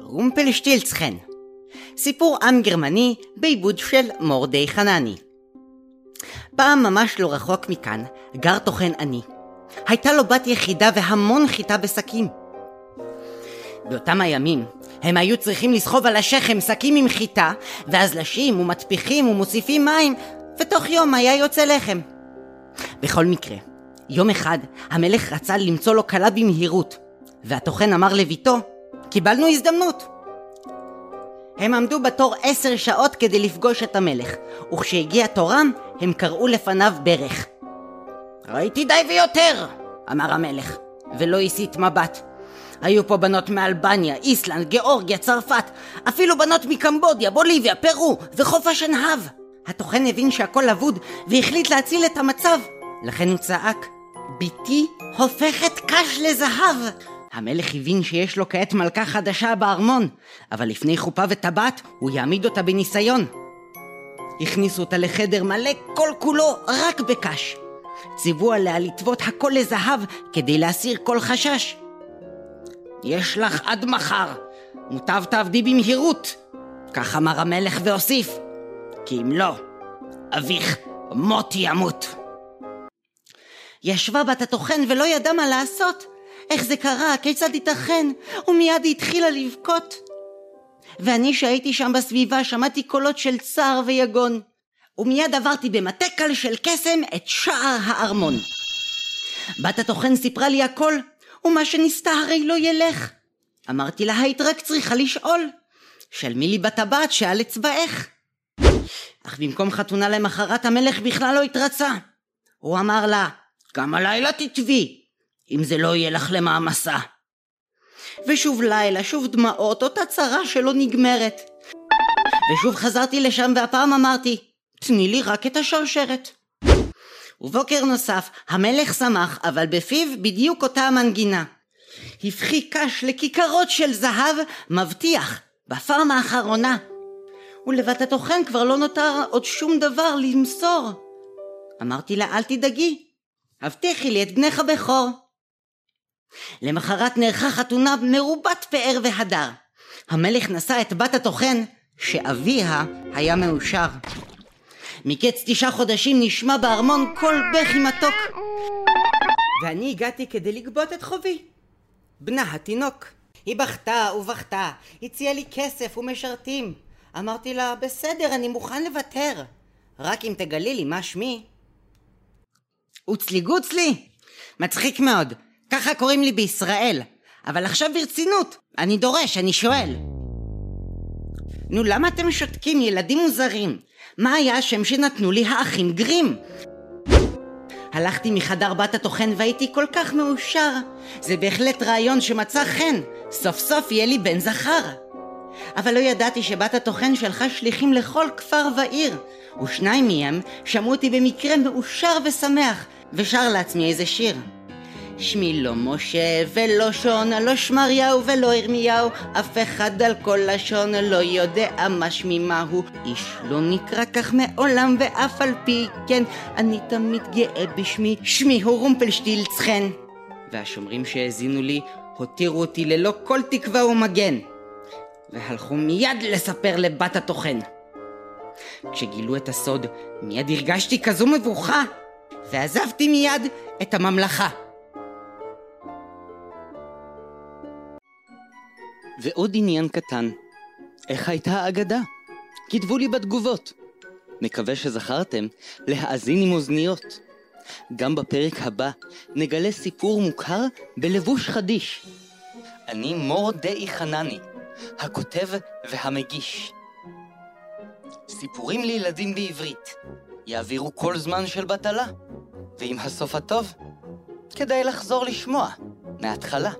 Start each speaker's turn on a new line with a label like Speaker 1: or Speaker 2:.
Speaker 1: רומפלשטילצחן סיפור עם גרמני בעיבוד של מורדי חנני פעם ממש לא רחוק מכאן גר טוחן עני. הייתה לו בת יחידה והמון חיטה בשקים. באותם הימים הם היו צריכים לסחוב על השכם שקים עם חיטה, ואז לשים ומטפיחים ומוסיפים מים, ותוך יום היה יוצא לחם. בכל מקרה, יום אחד המלך רצה למצוא לו כלה במהירות, והטוחן אמר לביתו, קיבלנו הזדמנות. הם עמדו בתור עשר שעות כדי לפגוש את המלך, וכשהגיע תורם, הם קראו לפניו ברך. ראיתי די ויותר, אמר המלך, ולא הסיט מבט. היו פה בנות מאלבניה, איסלנד, גיאורגיה, צרפת, אפילו בנות מקמבודיה, בוליביה, פרו וחוף השנהב. הטוחן הבין שהכל אבוד והחליט להציל את המצב. לכן הוא צעק, בתי הופכת קש לזהב. המלך הבין שיש לו כעת מלכה חדשה בארמון, אבל לפני חופה וטבעת הוא יעמיד אותה בניסיון. הכניסו אותה לחדר מלא כל כולו רק בקש. ציוו עליה לטוות הכל לזהב כדי להסיר כל חשש. יש לך עד מחר, מוטב תעבדי במהירות. כך אמר המלך והוסיף, כי אם לא, אביך מות ימות. ישבה בת הטוחן ולא ידעה מה לעשות. איך זה קרה? כיצד ייתכן? ומיד היא התחילה לבכות. ואני שהייתי שם בסביבה שמעתי קולות של צער ויגון. ומיד עברתי במטה קל של קסם את שער הארמון. בת הטוחן סיפרה לי הכל, ומה שניסתה הרי לא ילך. אמרתי לה, היית רק צריכה לשאול. שלמי לי בטבעת שעל אצבעך. אך במקום חתונה למחרת המלך בכלל לא התרצה. הוא אמר לה, גם הלילה תטבי, אם זה לא יהיה לך למעמסה. ושוב לילה, שוב דמעות, אותה צרה שלא נגמרת. ושוב חזרתי לשם והפעם אמרתי, תני לי רק את השרשרת. ובוקר נוסף, המלך שמח, אבל בפיו בדיוק אותה המנגינה. הפחי קש לכיכרות של זהב, מבטיח, בפעם האחרונה. ולבת הטוחן כבר לא נותר עוד שום דבר למסור. אמרתי לה, אל תדאגי, הבטיחי לי את בנך הבכור. למחרת נערכה חתונה מרובת פאר והדר. המלך נשא את בת הטוחן, שאביה היה מאושר. מקץ תשעה חודשים נשמע בארמון קול בכי מתוק. ואני הגעתי כדי לגבות את חובי. בנה התינוק. היא בכתה ובכתה, הציעה לי כסף ומשרתים. אמרתי לה, בסדר, אני מוכן לוותר. רק אם תגלי לי מה שמי. אוצלי גוצלי? מצחיק מאוד. ככה קוראים לי בישראל. אבל עכשיו ברצינות. אני דורש, אני שואל. נו, למה אתם שותקים, ילדים מוזרים? מה היה השם שנתנו לי האחים גרים? הלכתי מחדר בת הטוחן והייתי כל כך מאושר. זה בהחלט רעיון שמצא חן. סוף סוף יהיה לי בן זכר. אבל לא ידעתי שבת הטוחן שלחה שליחים לכל כפר ועיר, ושניים מהם שמעו אותי במקרה מאושר ושמח, ושר לעצמי איזה שיר. שמי לא משה ולא שון, לא שמריהו ולא ירמיהו, אף אחד על כל לשון לא יודע מה שמי מהו. איש לא נקרא כך מעולם, ואף על פי כן, אני תמיד גאה בשמי, שמי הוא רומפלשטילצחן. והשומרים שהאזינו לי, הותירו אותי ללא כל תקווה ומגן, והלכו מיד לספר לבת הטוחן. כשגילו את הסוד, מיד הרגשתי כזו מבוכה, ועזבתי מיד את הממלכה.
Speaker 2: ועוד עניין קטן, איך הייתה האגדה? כתבו לי בתגובות. מקווה שזכרתם להאזין עם אוזניות. גם בפרק הבא נגלה סיפור מוכר בלבוש חדיש. אני מור דאי חנני, הכותב והמגיש. סיפורים לילדים בעברית יעבירו כל זמן של בטלה, ועם הסוף הטוב, כדאי לחזור לשמוע מההתחלה.